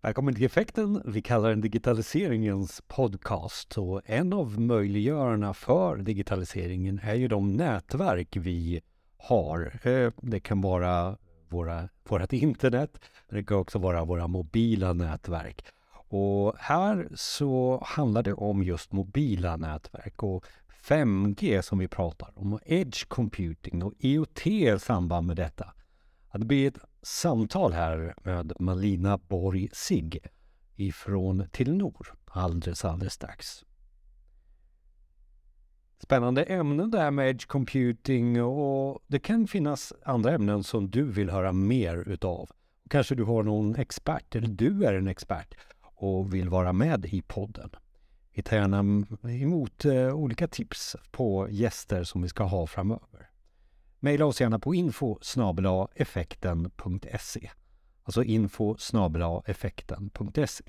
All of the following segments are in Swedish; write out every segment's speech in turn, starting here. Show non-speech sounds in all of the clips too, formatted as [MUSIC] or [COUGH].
Välkommen till Effekten. Vi kallar den digitaliseringens podcast och en av möjliggörarna för digitaliseringen är ju de nätverk vi har. Eh, det kan vara våra, vårat internet, men det kan också vara våra mobila nätverk. Och här så handlar det om just mobila nätverk och 5G som vi pratar om och Edge Computing och IoT i samband med detta. Det blir ett samtal här med Malina Borg Sig ifrån Telenor alldeles, alldeles strax. Spännande ämnen det här med Edge Computing och det kan finnas andra ämnen som du vill höra mer utav. Kanske du har någon expert eller du är en expert och vill vara med i podden. Vi tar gärna emot eh, olika tips på gäster som vi ska ha framöver. Maila oss gärna på info effekten.se Alltså info effekten.se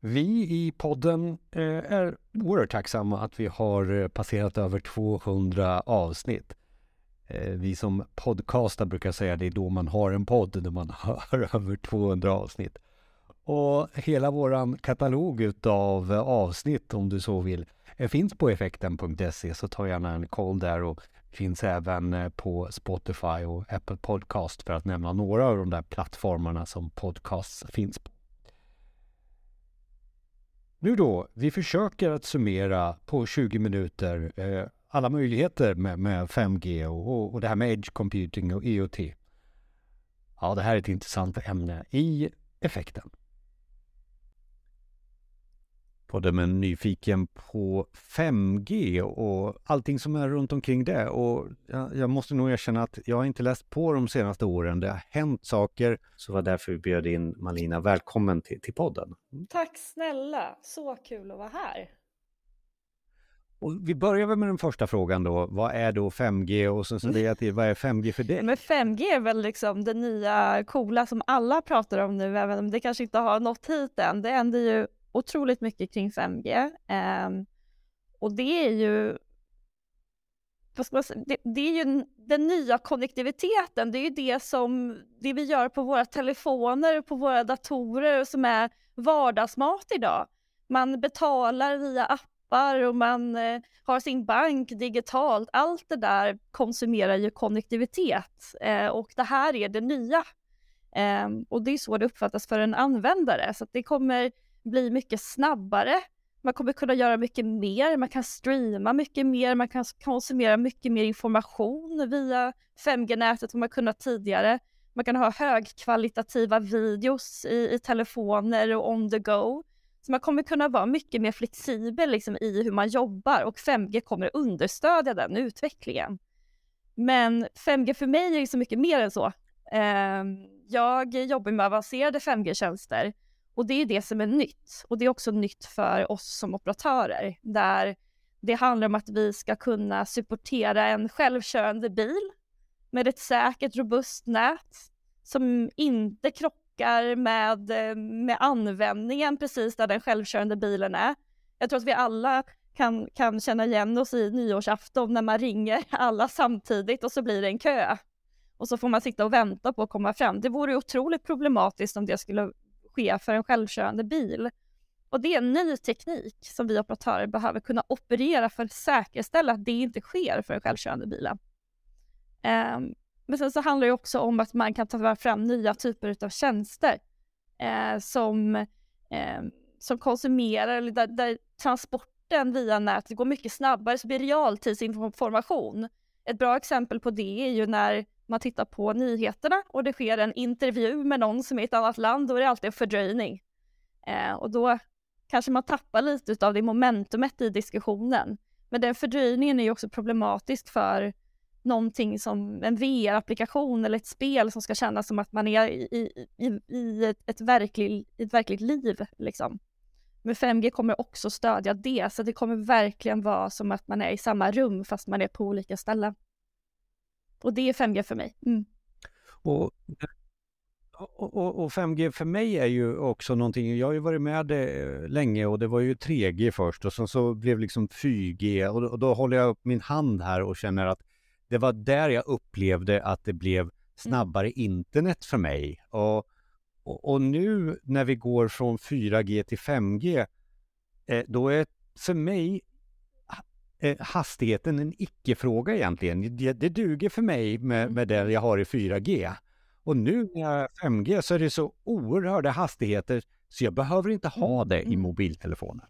Vi i podden eh, är oerhört tacksamma att vi har eh, passerat över 200 avsnitt. Eh, vi som podcastar brukar säga att det är då man har en podd, när man [LAUGHS] hör över 200 avsnitt. Och hela våran katalog av avsnitt om du så vill finns på effekten.se så ta gärna en koll där och finns även eh, på Spotify och Apple Podcast för att nämna några av de där plattformarna som podcasts finns på. Nu då, vi försöker att summera på 20 minuter eh, alla möjligheter med, med 5G och, och det här med Edge Computing och IoT. Ja, det här är ett intressant ämne i effekten podden men nyfiken på 5G och allting som är runt omkring det. Och jag, jag måste nog erkänna att jag har inte läst på de senaste åren. Det har hänt saker, så var därför vi bjöd in Malina. Välkommen till, till podden. Tack snälla, så kul att vara här. Och vi börjar väl med den första frågan då. Vad är då 5G och sen så det jag till, vad är 5G för dig? [LAUGHS] Men 5G är väl liksom det nya coola som alla pratar om nu, även om det kanske inte har nått hit än. Det händer ju otroligt mycket kring 5G. Eh, och det är ju vad ska man säga, det, det, är ju den nya konnektiviteten, det är ju det som det vi gör på våra telefoner och på våra datorer som är vardagsmat idag. Man betalar via appar och man eh, har sin bank digitalt. Allt det där konsumerar ju konnektivitet eh, och det här är det nya. Eh, och det är så det uppfattas för en användare, så det kommer bli mycket snabbare. Man kommer kunna göra mycket mer, man kan streama mycket mer, man kan konsumera mycket mer information via 5G-nätet än man kunnat tidigare. Man kan ha högkvalitativa videos i, i telefoner och on the go. Så man kommer kunna vara mycket mer flexibel liksom, i hur man jobbar och 5G kommer understödja den utvecklingen. Men 5G för mig är så mycket mer än så. Ehm, jag jobbar med avancerade 5G-tjänster och det är det som är nytt. Och det är också nytt för oss som operatörer, där det handlar om att vi ska kunna supportera en självkörande bil med ett säkert, robust nät som inte krockar med, eh, med användningen precis där den självkörande bilen är. Jag tror att vi alla kan, kan känna igen oss i nyårsafton när man ringer [LAUGHS] alla samtidigt och så blir det en kö. Och så får man sitta och vänta på att komma fram. Det vore otroligt problematiskt om det skulle ske för en självkörande bil. Och det är en ny teknik som vi operatörer behöver kunna operera för att säkerställa att det inte sker för den självkörande bilen. Um, men sen så handlar det också om att man kan ta fram nya typer av tjänster eh, som, eh, som konsumerar, eller där, där, transporten via nätet går mycket snabbare, så blir realtidsinformation. Ett bra exempel på det är ju när man tittar på nyheterna och det sker en intervju med någon som är i ett annat land, då är det alltid en fördröjning. Eh, och då kanske man tappar lite av det momentumet i diskussionen. Men den fördröjningen är ju också problematisk för någonting som en VR-applikation eller ett spel som ska kännas som att man är i, i, i ett, ett, verklig, ett verkligt liv. Liksom. Men 5G kommer också stödja det, så det kommer verkligen vara som att man är i samma rum fast man är på olika ställen. Och det är 5G för mig. Mm. Och, och, och, 5G för mig är ju också någonting, jag har ju varit med det länge och det var ju 3G först och sen så blev liksom 4G och, och då håller jag upp min hand här och känner att det var där jag upplevde att det blev snabbare mm. internet för mig. Och och, och, nu när vi går från 4G till 5G, eh, då är för mig eh, hastigheten en icke-fråga egentligen. Det, det duger för mig med, med det jag har i 4G. Och nu med 5G så är det så oerhörda hastigheter så jag behöver inte ha det i mm. mobiltelefonen.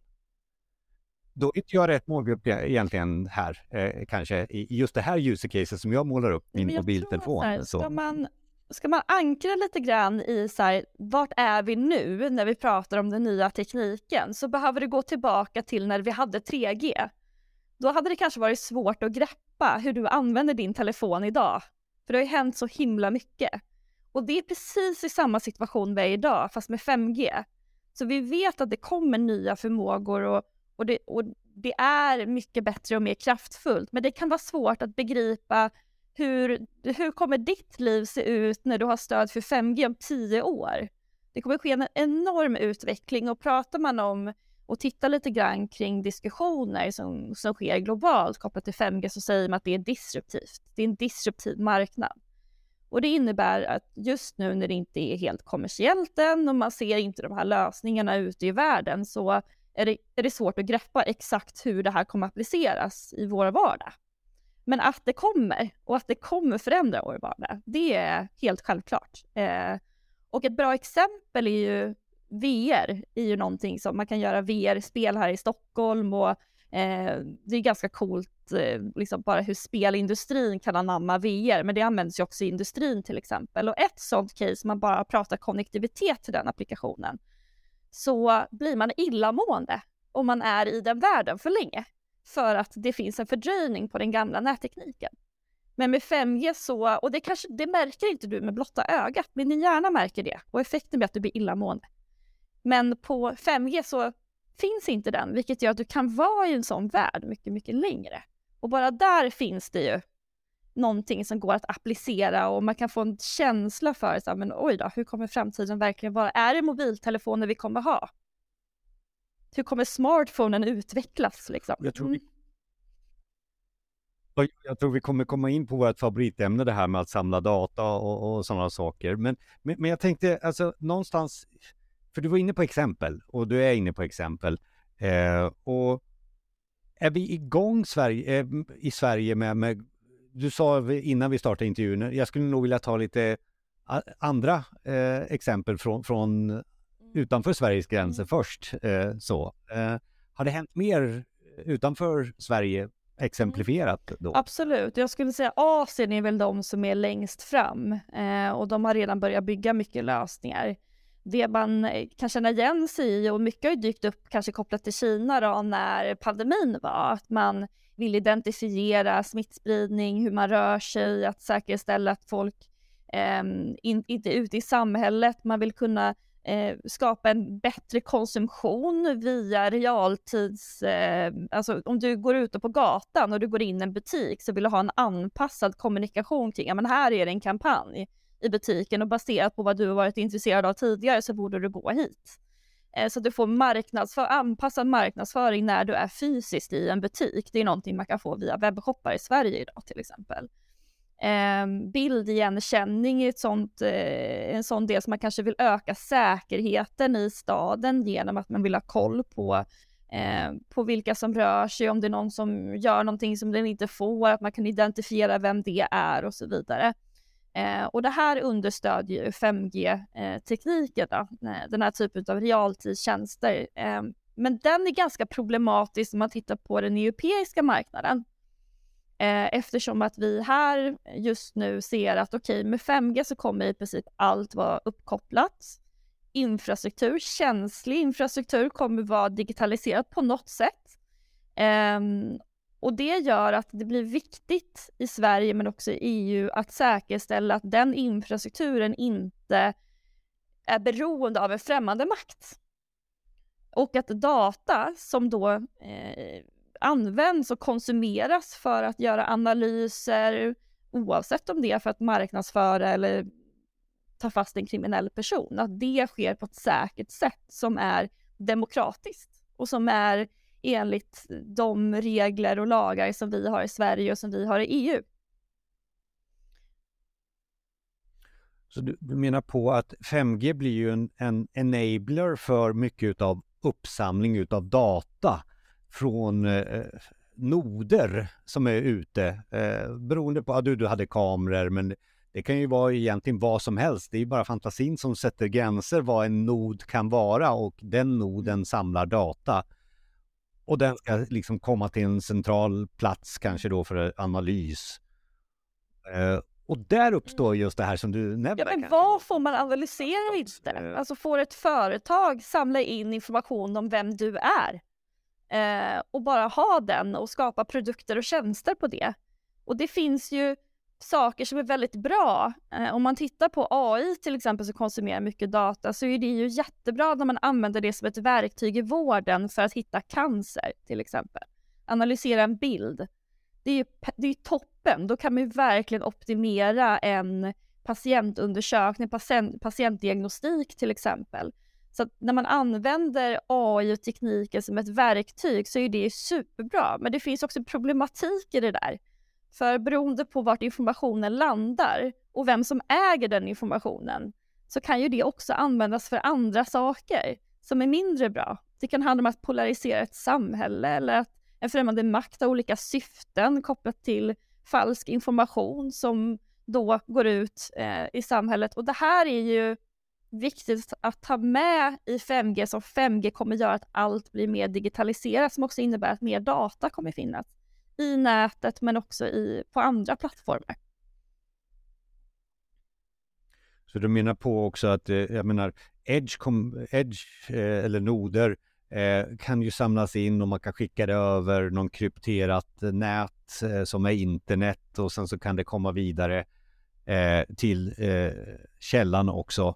Då är inte jag rätt målgrupp egentligen här, eh, kanske, i just det här use caset som jag målar upp min mobiltelefon. Här, ska, man, ska man ankra lite grann i så här, vart är vi nu när vi pratar om den nya tekniken så behöver det gå tillbaka till när vi hade 3G. Då hade det kanske varit svårt att greppa hur du använder din telefon idag. För det har ju hänt så himla mycket. Och det är precis i samma situation vi är idag, fast med 5G. Så vi vet att det kommer nya förmågor och, och, det, och det är mycket bättre och mer kraftfullt. Men det kan vara svårt att begripa hur, hur kommer ditt liv se ut när du har stöd för 5G om tio år? Det kommer ske en enorm utveckling och pratar man om och tittar lite grann kring diskussioner som, som sker globalt kopplat till 5G så säger man att det är disruptivt. Det är en disruptiv marknad. Och det innebär att just nu när det inte är helt kommersiellt än och man ser inte de här lösningarna ute i världen så är det, är det svårt att greppa exakt hur det här kommer appliceras i vår vardag. Men att det kommer och att det kommer förändra vår vardag, det är helt självklart. Eh, och ett bra exempel är ju VR, är ju någonting som man kan göra VR-spel här i Stockholm och eh, det är ganska coolt, eh, liksom bara hur spelindustrin kan anamma VR, men det används ju också i industrin till exempel. Och ett sånt case, man bara pratar konnektivitet till den applikationen, så blir man illamående om man är i den världen för länge för att det finns en fördröjning på den gamla nättekniken. Men med 5G så, och det kanske, det märker inte du med blotta ögat, men din hjärna märker det och effekten blir att du blir illamående. Men på 5G så finns inte den, vilket gör att du kan vara i en sån värld mycket, mycket längre. Och bara där finns det ju någonting som går att applicera och man kan få en känsla för så här, men oj då, hur kommer framtiden verkligen vara? Är det mobiltelefoner vi kommer ha? Hur kommer smartphonen utvecklas liksom? Jag tror, vi, mm. jag tror vi kommer komma in på vårt favoritämne, det här med att samla data och, och sådana saker. Men, men, men, jag tänkte, alltså någonstans, för du var inne på exempel och du är inne på exempel. Eh, och är vi igång Sverige, eh, i Sverige med, med du sa innan vi startade intervjun, jag skulle nog vilja ta lite andra eh, exempel från, från mm. utanför Sveriges gränser mm. först. Eh, så. Eh, har det hänt mer utanför Sverige exemplifierat då? Absolut, jag skulle säga Asien är väl de som är längst fram eh, och de har redan börjat bygga mycket lösningar. Det man eh, kan känna igen sig i och mycket har ju dykt upp kanske kopplat till Kina då när pandemin var, att man vill identifiera smittspridning, hur man rör sig, att säkerställa att folk eh, in, inte är ute i samhället. Man vill kunna eh, skapa en bättre konsumtion via realtids... Eh, alltså om du går ute på gatan och du går in i en butik så vill du ha en anpassad kommunikation kring, ja men här är det en kampanj i butiken och baserat på vad du har varit intresserad av tidigare så borde du gå hit. Eh, så att du får marknadsför, anpassad marknadsföring när du är fysiskt i en butik. Det är någonting man kan få via webbshoppar i Sverige idag till exempel. Ehm, Bildigenkänning är ett sånt, eh, en sån del som man kanske vill öka säkerheten i staden genom att man vill ha koll på, eh, på vilka som rör sig, om det är någon som gör någonting som den inte får, att man kan identifiera vem det är och så vidare. Eh, och det här understödjer 5G-tekniken, eh, eh, den här typen av realtidstjänster. Eh, men den är ganska problematisk om man tittar på den europeiska marknaden. Eh, eftersom att vi här just nu ser att okej, okay, med 5G så kommer i princip allt vara uppkopplat. Infrastruktur, känslig infrastruktur kommer vara digitaliserad på något sätt. Um, och det gör att det blir viktigt i Sverige men också i EU att säkerställa att den infrastrukturen inte är beroende av en främmande makt. Och att data som då eh, används och konsumeras för att göra analyser, oavsett om det är för att marknadsföra eller ta fast en kriminell person, att det sker på ett säkert sätt som är demokratiskt och som är enligt de regler och lagar som vi har i Sverige och som vi har i EU. Så du, du menar på att 5G blir ju en, en enabler för mycket av uppsamling utav data från eh, noder som är ute. Eh, beroende på att du, du hade kameror, men det kan ju vara egentligen vad som helst. Det är ju bara fantasin som sätter gränser vad en nod kan vara och den noden mm. samlar data. Och den ska liksom komma till en central plats kanske då för analys. Eh, och där uppstår mm. just det här som du nämnde. Ja, men vad får man analysera inte? Alltså får ett företag samla in information om vem du är? Eh, och bara ha den och skapa produkter och tjänster på det. Och det finns ju saker som är väldigt bra. Eh, om man tittar på AI till exempel som konsumerar mycket data så är det ju jättebra när man använder det som ett verktyg i vården för att hitta cancer till exempel. Analysera en bild. Det är ju det är toppen, då kan man ju verkligen optimera en patientundersökning, patient, patientdiagnostik till exempel. Så när man använder AI och tekniken som ett verktyg så är det superbra. Men det finns också problematik i det där. För beroende på vart informationen landar och vem som äger den informationen så kan ju det också användas för andra saker som är mindre bra. Det kan handla om att polarisera ett samhälle eller att en främmande makt har olika syften kopplat till falsk information som då går ut eh, i samhället. Och det här är ju viktigt att ta med i 5G som 5G kommer göra att allt blir mer digitaliserat som också innebär att mer data kommer finnas i nätet men också i, på andra plattformar. Så du menar på också att, eh, jag menar, Edge, kom, Edge eh, eller noder eh, kan ju samlas in och man kan skicka det över någon krypterat nät eh, som är internet och sen så kan det komma vidare eh, till eh, källan också.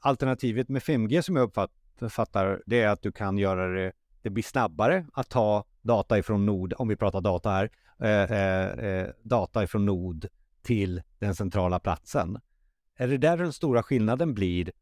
alternativet med 5G som jag uppfattar det är att du kan göra det, det blir snabbare att ta data ifrån nod, om vi pratar data här, eh, eh, eh data ifrån nod till den centrala platsen. Är det där den stora skillnaden blir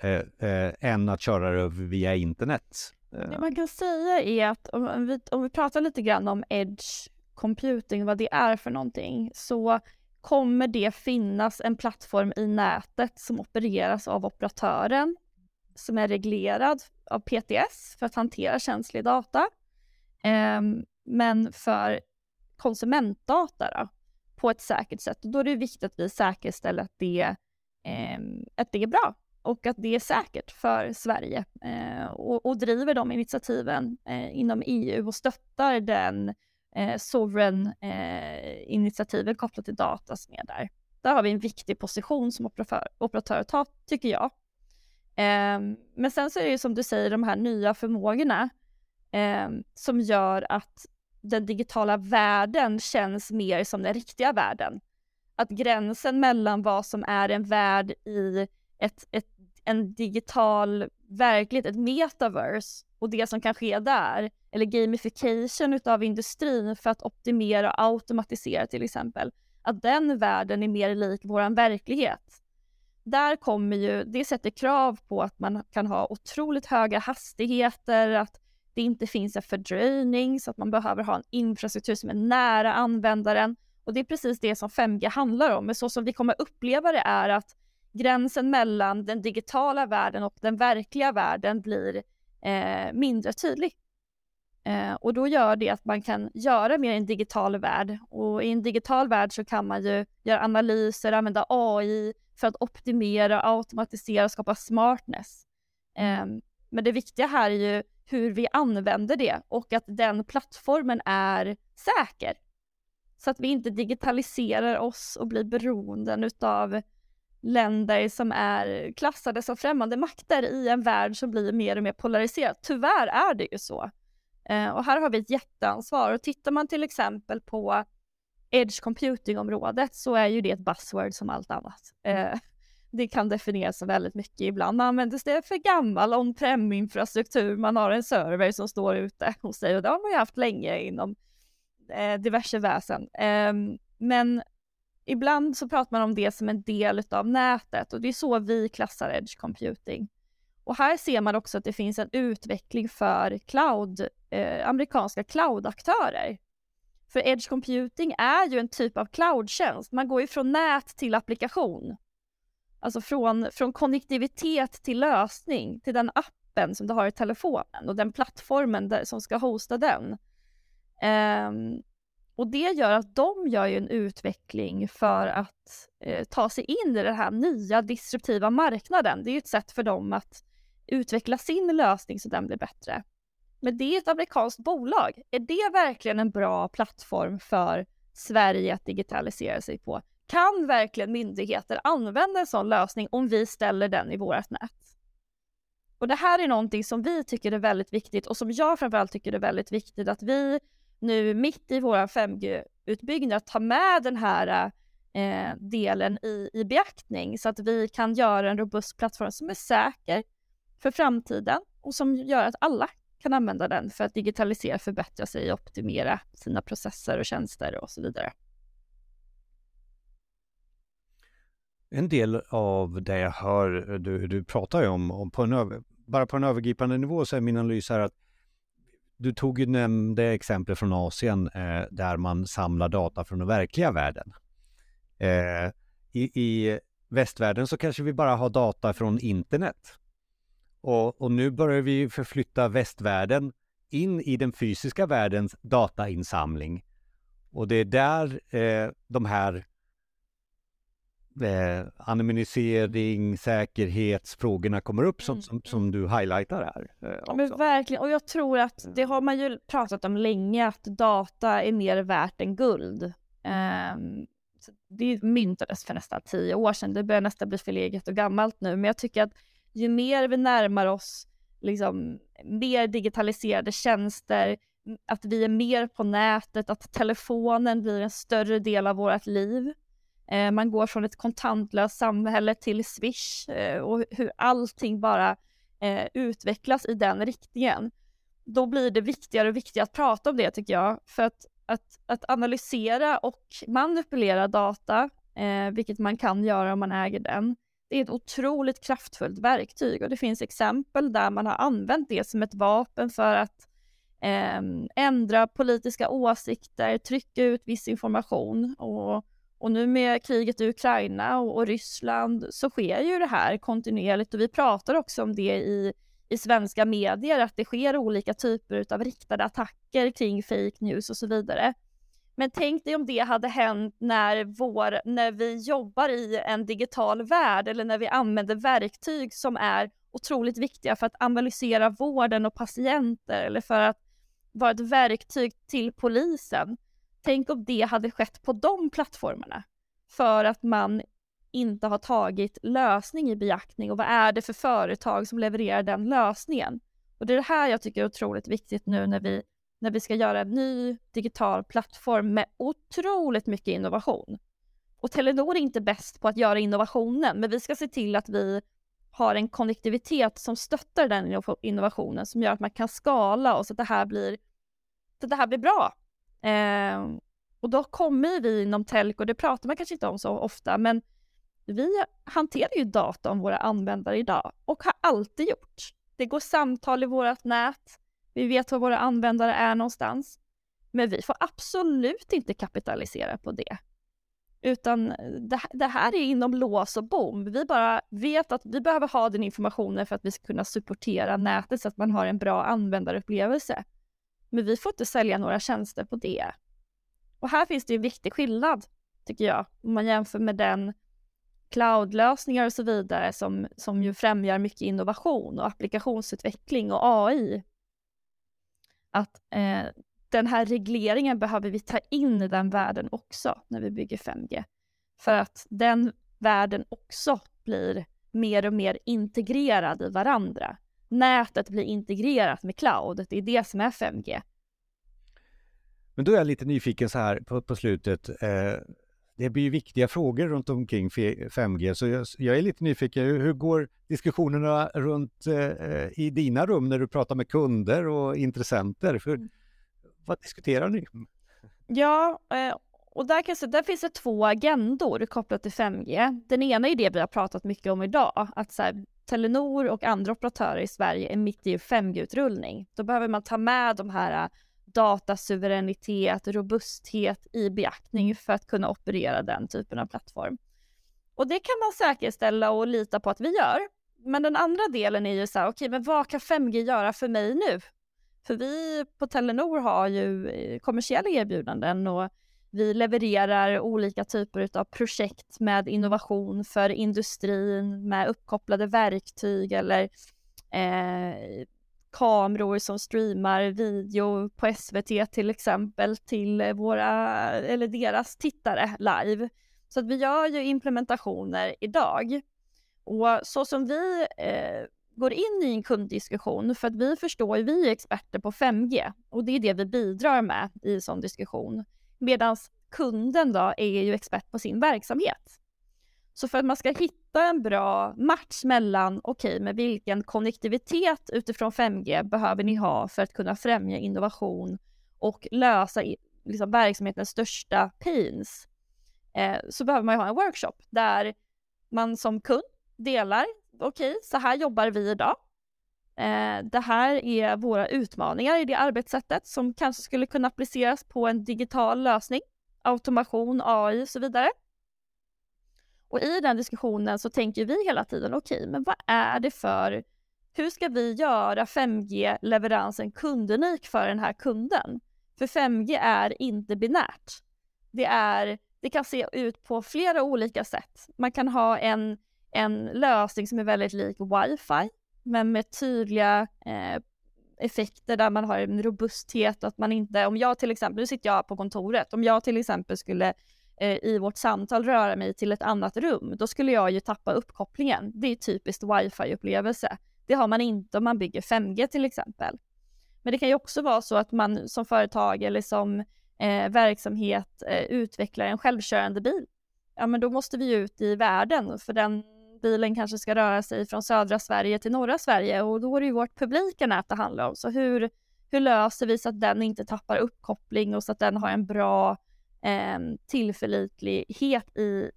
eh, eh än att köra det via internet? Eh. Det man kan säga är att om vi, om vi pratar lite grann om edge computing, vad det är för någonting, så kommer det finnas en plattform i nätet som opereras av operatören som är reglerad av PTS för att hantera känslig data. Ehm, men för konsumentdata då, på ett säkert sätt, då är det viktigt att vi säkerställer att det, ehm, att det är bra och att det är säkert för Sverige eh, och, och, driver de initiativen eh, inom EU och stöttar den eh, sovereign eh, initiativen kopplat till data som är där. Där har vi en viktig position som operatör, operatör att ta, tycker jag. Eh, men sen så är det ju som du säger, de här nya förmågorna eh, som gör att den digitala världen känns mer som den riktiga världen. Att gränsen mellan vad som är en värld i ett, ett, en digital verklighet, ett metaverse och det som kan ske där, eller gamification utav industrin för att optimera och automatisera till exempel, att den världen är mer lik våran verklighet. Där kommer ju, det sätter krav på att man kan ha otroligt höga hastigheter, att det inte finns en fördröjning så att man behöver ha en infrastruktur som är nära användaren. Och det är precis det som 5G handlar om. Men så som vi kommer uppleva det är att gränsen mellan den digitala världen och den verkliga världen blir eh, mindre tydlig. Eh, och då gör det att man kan göra mer i en digital värld. Och i en digital värld så kan man ju göra analyser, använda AI för att optimera, automatisera och skapa smartness. Eh, men det viktiga här är ju hur vi använder det och att den plattformen är säker. Så att vi inte digitaliserar oss och blir beroenden utav länder som är klassade som främmande makter i en värld som blir mer och mer polariserad. Tyvärr är det ju så. Eh, och här har vi ett jätteansvar. Och tittar man till exempel på edge computing-området så är ju det ett buzzword som allt annat. Mm det kan definieras som väldigt mycket. Ibland används det för gammal on-prem-infrastruktur. Man har en server som står ute hos sig och det har man ju haft länge inom eh, diverse väsen. Eh, men ibland så pratar man om det som en del av nätet och det är så vi klassar edge computing. Och här ser man också att det finns en utveckling för cloud, eh, amerikanska cloudaktörer. För edge computing är ju en typ av cloudtjänst. Man går ju från nät till applikation. Alltså från, från konnektivitet till lösning, till den appen som du har i telefonen och den plattformen där, som ska hosta den. Um, och det gör att de gör ju en utveckling för att eh, ta sig in i den här nya disruptiva marknaden. Det är ju ett sätt för dem att utveckla sin lösning så den blir bättre. Men det är ett amerikanskt bolag. Är det verkligen en bra plattform för Sverige att digitalisera sig på? Kan verkligen myndigheter använda en sån lösning om vi ställer den i vårt nät? Och det här är någonting som vi tycker är väldigt viktigt och som jag framförallt tycker är väldigt viktigt att vi nu mitt i vår 5G-utbyggnad tar med den här eh, delen i, i beaktning så att vi kan göra en robust plattform som är säker för framtiden och som gör att alla kan använda den för att digitalisera, förbättra sig och optimera sina processer och tjänster och så vidare. En del av det jag hör eh, du, du pratar ju om, om på en bara på en övergripande nivå så är min analys här att du tog ju nämnde exempel från Asien eh, där man samlar data från den verkliga världen. Eh, i, I västvärlden så kanske vi bara har data från internet. Och, och nu börjar vi förflytta västvärlden in i den fysiska världens datainsamling. Och det är där eh, de här eh, anonymisering, säkerhetsfrågorna kommer upp som, mm. som, som du highlightar här. Eh, ja, men verkligen, och jag tror att mm. det har man ju pratat om länge, att data är mer värt än guld. Um, det myntades för nästan tio år sedan, det börjar nästan bli förlegat och gammalt nu, men jag tycker att ju mer vi närmar oss liksom, mer digitaliserade tjänster, att vi är mer på nätet, att telefonen blir en större del av vårt liv, Eh, Eh, man går från ett kontantlöst samhälle till Swish eh, och hur allting bara eh, utvecklas i den riktningen. Då blir det viktigare och viktigare att prata om det tycker jag. För att, att, att analysera och manipulera data, vilket man kan göra om man äger den, det är ett otroligt kraftfullt verktyg och det finns exempel där man har använt det som ett vapen för att eh, ändra politiska åsikter, trycka ut viss information och och nu med kriget i Ukraina och, och, Ryssland så sker ju det här kontinuerligt och vi pratar också om det i, i svenska medier, att det sker olika typer av riktade attacker kring fake news och så vidare. Men tänk dig om det hade hänt när, vår, när vi jobbar i en digital värld eller när vi använder verktyg som är otroligt viktiga för att analysera vården och patienter eller för att vara ett verktyg till polisen. Tänk om det hade skett på de plattformarna för att man inte har tagit lösning i beaktning och vad är det för företag som levererar den lösningen? Och det är det här jag tycker är otroligt viktigt nu när vi, när vi ska göra en ny digital plattform med otroligt mycket innovation. Och Telenor är inte bäst på att göra innovationen, men vi ska se till att vi har en konnektivitet som stöttar den innovationen som gör att man kan skala och så att det här blir, så att det här blir bra. Eh, och då kommer vi inom telco, det pratar man kanske inte om så ofta, men vi hanterar ju data om våra användare idag och har alltid gjort. Det går samtal i vårt nät, vi vet var våra användare är någonstans. Men vi får absolut inte kapitalisera på det. Utan eh, det, det, här är inom lås och bom. Vi bara vet att vi behöver ha den informationen för att vi ska kunna supportera nätet så att man har en bra användarupplevelse. Men vi får inte sälja några tjänster på det. Och här finns det en viktig skillnad, tycker jag, om man jämför med den cloudlösningar och så vidare som, som ju främjar mycket innovation och applikationsutveckling och AI. Att eh, den här regleringen behöver vi ta in i den världen också när vi bygger 5G. För att den världen också blir mer och mer integrerad i varandra nätet blir integrerat med cloud. Det är det som är 5G. Men då är jag lite nyfiken så här på, på slutet. Eh, det blir ju viktiga frågor runt omkring 5G, så jag, jag är lite nyfiken. Hur, hur går diskussionerna runt eh, i dina rum när du pratar med kunder och intressenter? För, mm. vad diskuterar ni? Ja, eh, och där, kan, där finns det två agendor kopplat till 5G. Den ena är det vi har pratat mycket om idag, att så här, Telenor och andra operatörer i Sverige är mitt i 5G-utrullning. Då behöver man ta med de här äh, datasuveränitet, robusthet i beaktning för att kunna operera den typen av plattform. Och det kan man säkerställa och lita på att vi gör. Men den andra delen är ju så här, okej, okay, men vad kan 5G göra för mig nu? För vi på Telenor har ju eh, kommersiella erbjudanden och vi levererar olika typer av projekt med innovation för industrin, med uppkopplade verktyg eller eh, kameror som streamar video på SVT till exempel till våra, eller deras tittare live. Så att vi gör ju implementationer idag. Och så som vi eh, går in i en kunddiskussion, för att vi förstår vi är experter på 5G och det är det vi bidrar med i en sån diskussion. Medan kunden då är ju expert på sin verksamhet. Så för att man ska hitta en bra match mellan, okej, okay, med vilken konnektivitet utifrån 5G behöver ni ha för att kunna främja innovation och lösa liksom, verksamhetens största pains, eh, så behöver man ju ha en workshop där man som kund delar, okej, okay, så här jobbar vi idag. Eh, det här är våra utmaningar i det arbetssättet som kanske skulle kunna appliceras på en digital lösning, automation, AI och så vidare. Och i den diskussionen så tänker vi hela tiden, okej, okay, men vad är det för, hur ska vi göra 5G-leveransen kundunik för den här kunden? För 5G är inte binärt. Det, är, det kan se ut på flera olika sätt. Man kan ha en, en lösning som är väldigt lik wifi, men med tydliga eh, effekter där man har en robusthet och att man inte, om jag till exempel, nu sitter jag på kontoret, om jag till exempel skulle eh, i vårt samtal röra mig till ett annat rum, då skulle jag ju tappa uppkopplingen. Det är typiskt wifi-upplevelse. Det har man inte om man bygger 5G till exempel. Men det kan ju också vara så att man som företag eller som eh, verksamhet eh, utvecklar en självkörande bil. Ja, men då måste vi ut i världen för den bilen kanske ska röra sig från södra Sverige till norra Sverige och då är det ju vårt publika nät det handlar om. Så hur, hur löser vi så att den inte tappar uppkoppling och så att den har en bra eh, tillförlitlighet i, i,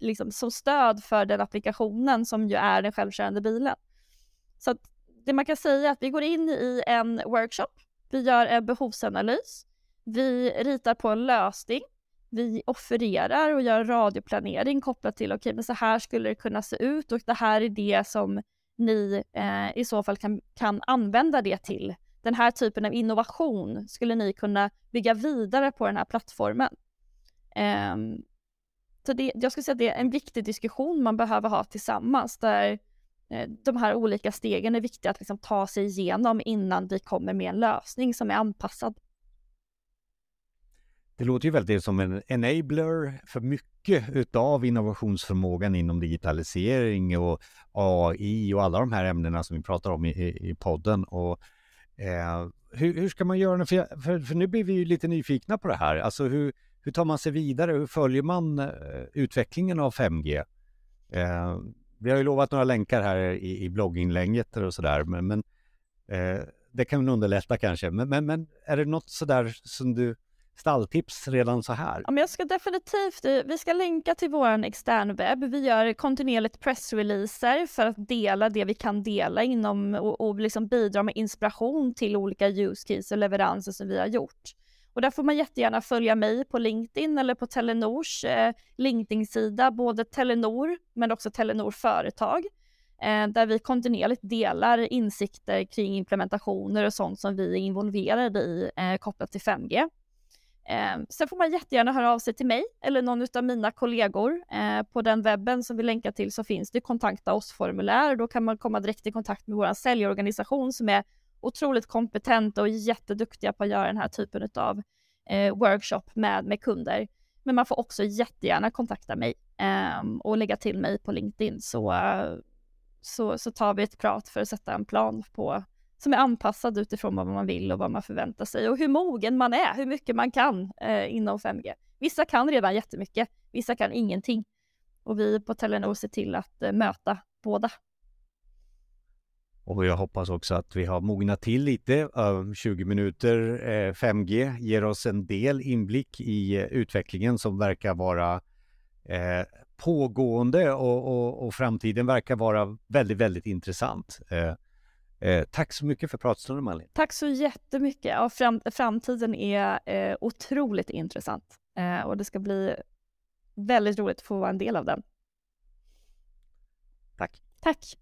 liksom, som stöd för den applikationen som ju är den självkörande bilen. Så att det man kan säga är att vi går in i en workshop, vi gör en behovsanalys, vi ritar på en lösning, vi offererar och gör radioplanering kopplat till okej, okay, men så här skulle det kunna se ut och det här är det som ni eh, i så fall kan, kan använda det till den här typen av innovation skulle ni kunna bygga vidare på den här plattformen. Eh, så det, jag skulle säga att det är en viktig diskussion man behöver ha tillsammans där eh, de här olika stegen är viktiga att liksom ta sig igenom innan vi kommer med en lösning som är anpassad. Det låter ju väldigt som en enabler för mycket utav innovationsförmågan inom digitalisering och AI och alla de här ämnena som vi pratar om i, i podden. Och Eh, hur, hur, ska man göra? För, för, för, nu blir vi ju lite nyfikna på det här. Alltså hur, hur tar man sig vidare? Hur följer man eh, utvecklingen av 5G? Eh, vi har ju lovat några länkar här i, i blogginlägget och sådär, men, men eh, det kan underlätta kanske. Men, men, men är det något sådär som du stalltips redan så här? Ja, men jag ska definitivt, eh, vi ska länka till vår externwebb. Vi gör kontinuerligt pressreleaser för att dela det vi kan dela inom och, och liksom bidra med inspiration till olika use cases och leveranser som vi har gjort. Och där får man jättegärna följa mig på LinkedIn eller på Telenors eh, LinkedIn-sida, både Telenor men också Telenor Företag, eh, där vi kontinuerligt delar insikter kring implementationer och sånt som vi är involverade i eh, kopplat till 5G. Eh, sen får man jättegärna höra av sig till mig eller någon av mina kollegor. Eh, på den webben som vi länkar till så finns det kontakta oss-formulär. Då kan man komma direkt i kontakt med vår säljorganisation som är otroligt kompetenta och jätteduktiga på att göra den här typen av eh, workshop med, med kunder. Men man får också jättegärna kontakta mig eh, och lägga till mig på LinkedIn så, så, så tar vi ett prat för att sätta en plan på som är anpassad utifrån vad man vill och vad man förväntar sig och hur mogen man är, hur mycket man kan eh, inom 5G. Vissa kan redan jättemycket, vissa kan ingenting. Och vi på Telenor ser till att eh, möta båda. Och jag hoppas också att vi har mognat till lite. Eh, 20 minuter eh, 5G ger oss en del inblick i eh, utvecklingen som verkar vara pågående och, och, och, framtiden verkar vara väldigt, väldigt intressant. Eh, tack så mycket för pratstunden Malin. Tack så jättemycket. Ja, fram, framtiden är eh, otroligt intressant eh, och det ska bli väldigt roligt att få vara en del av den. Tack. Tack.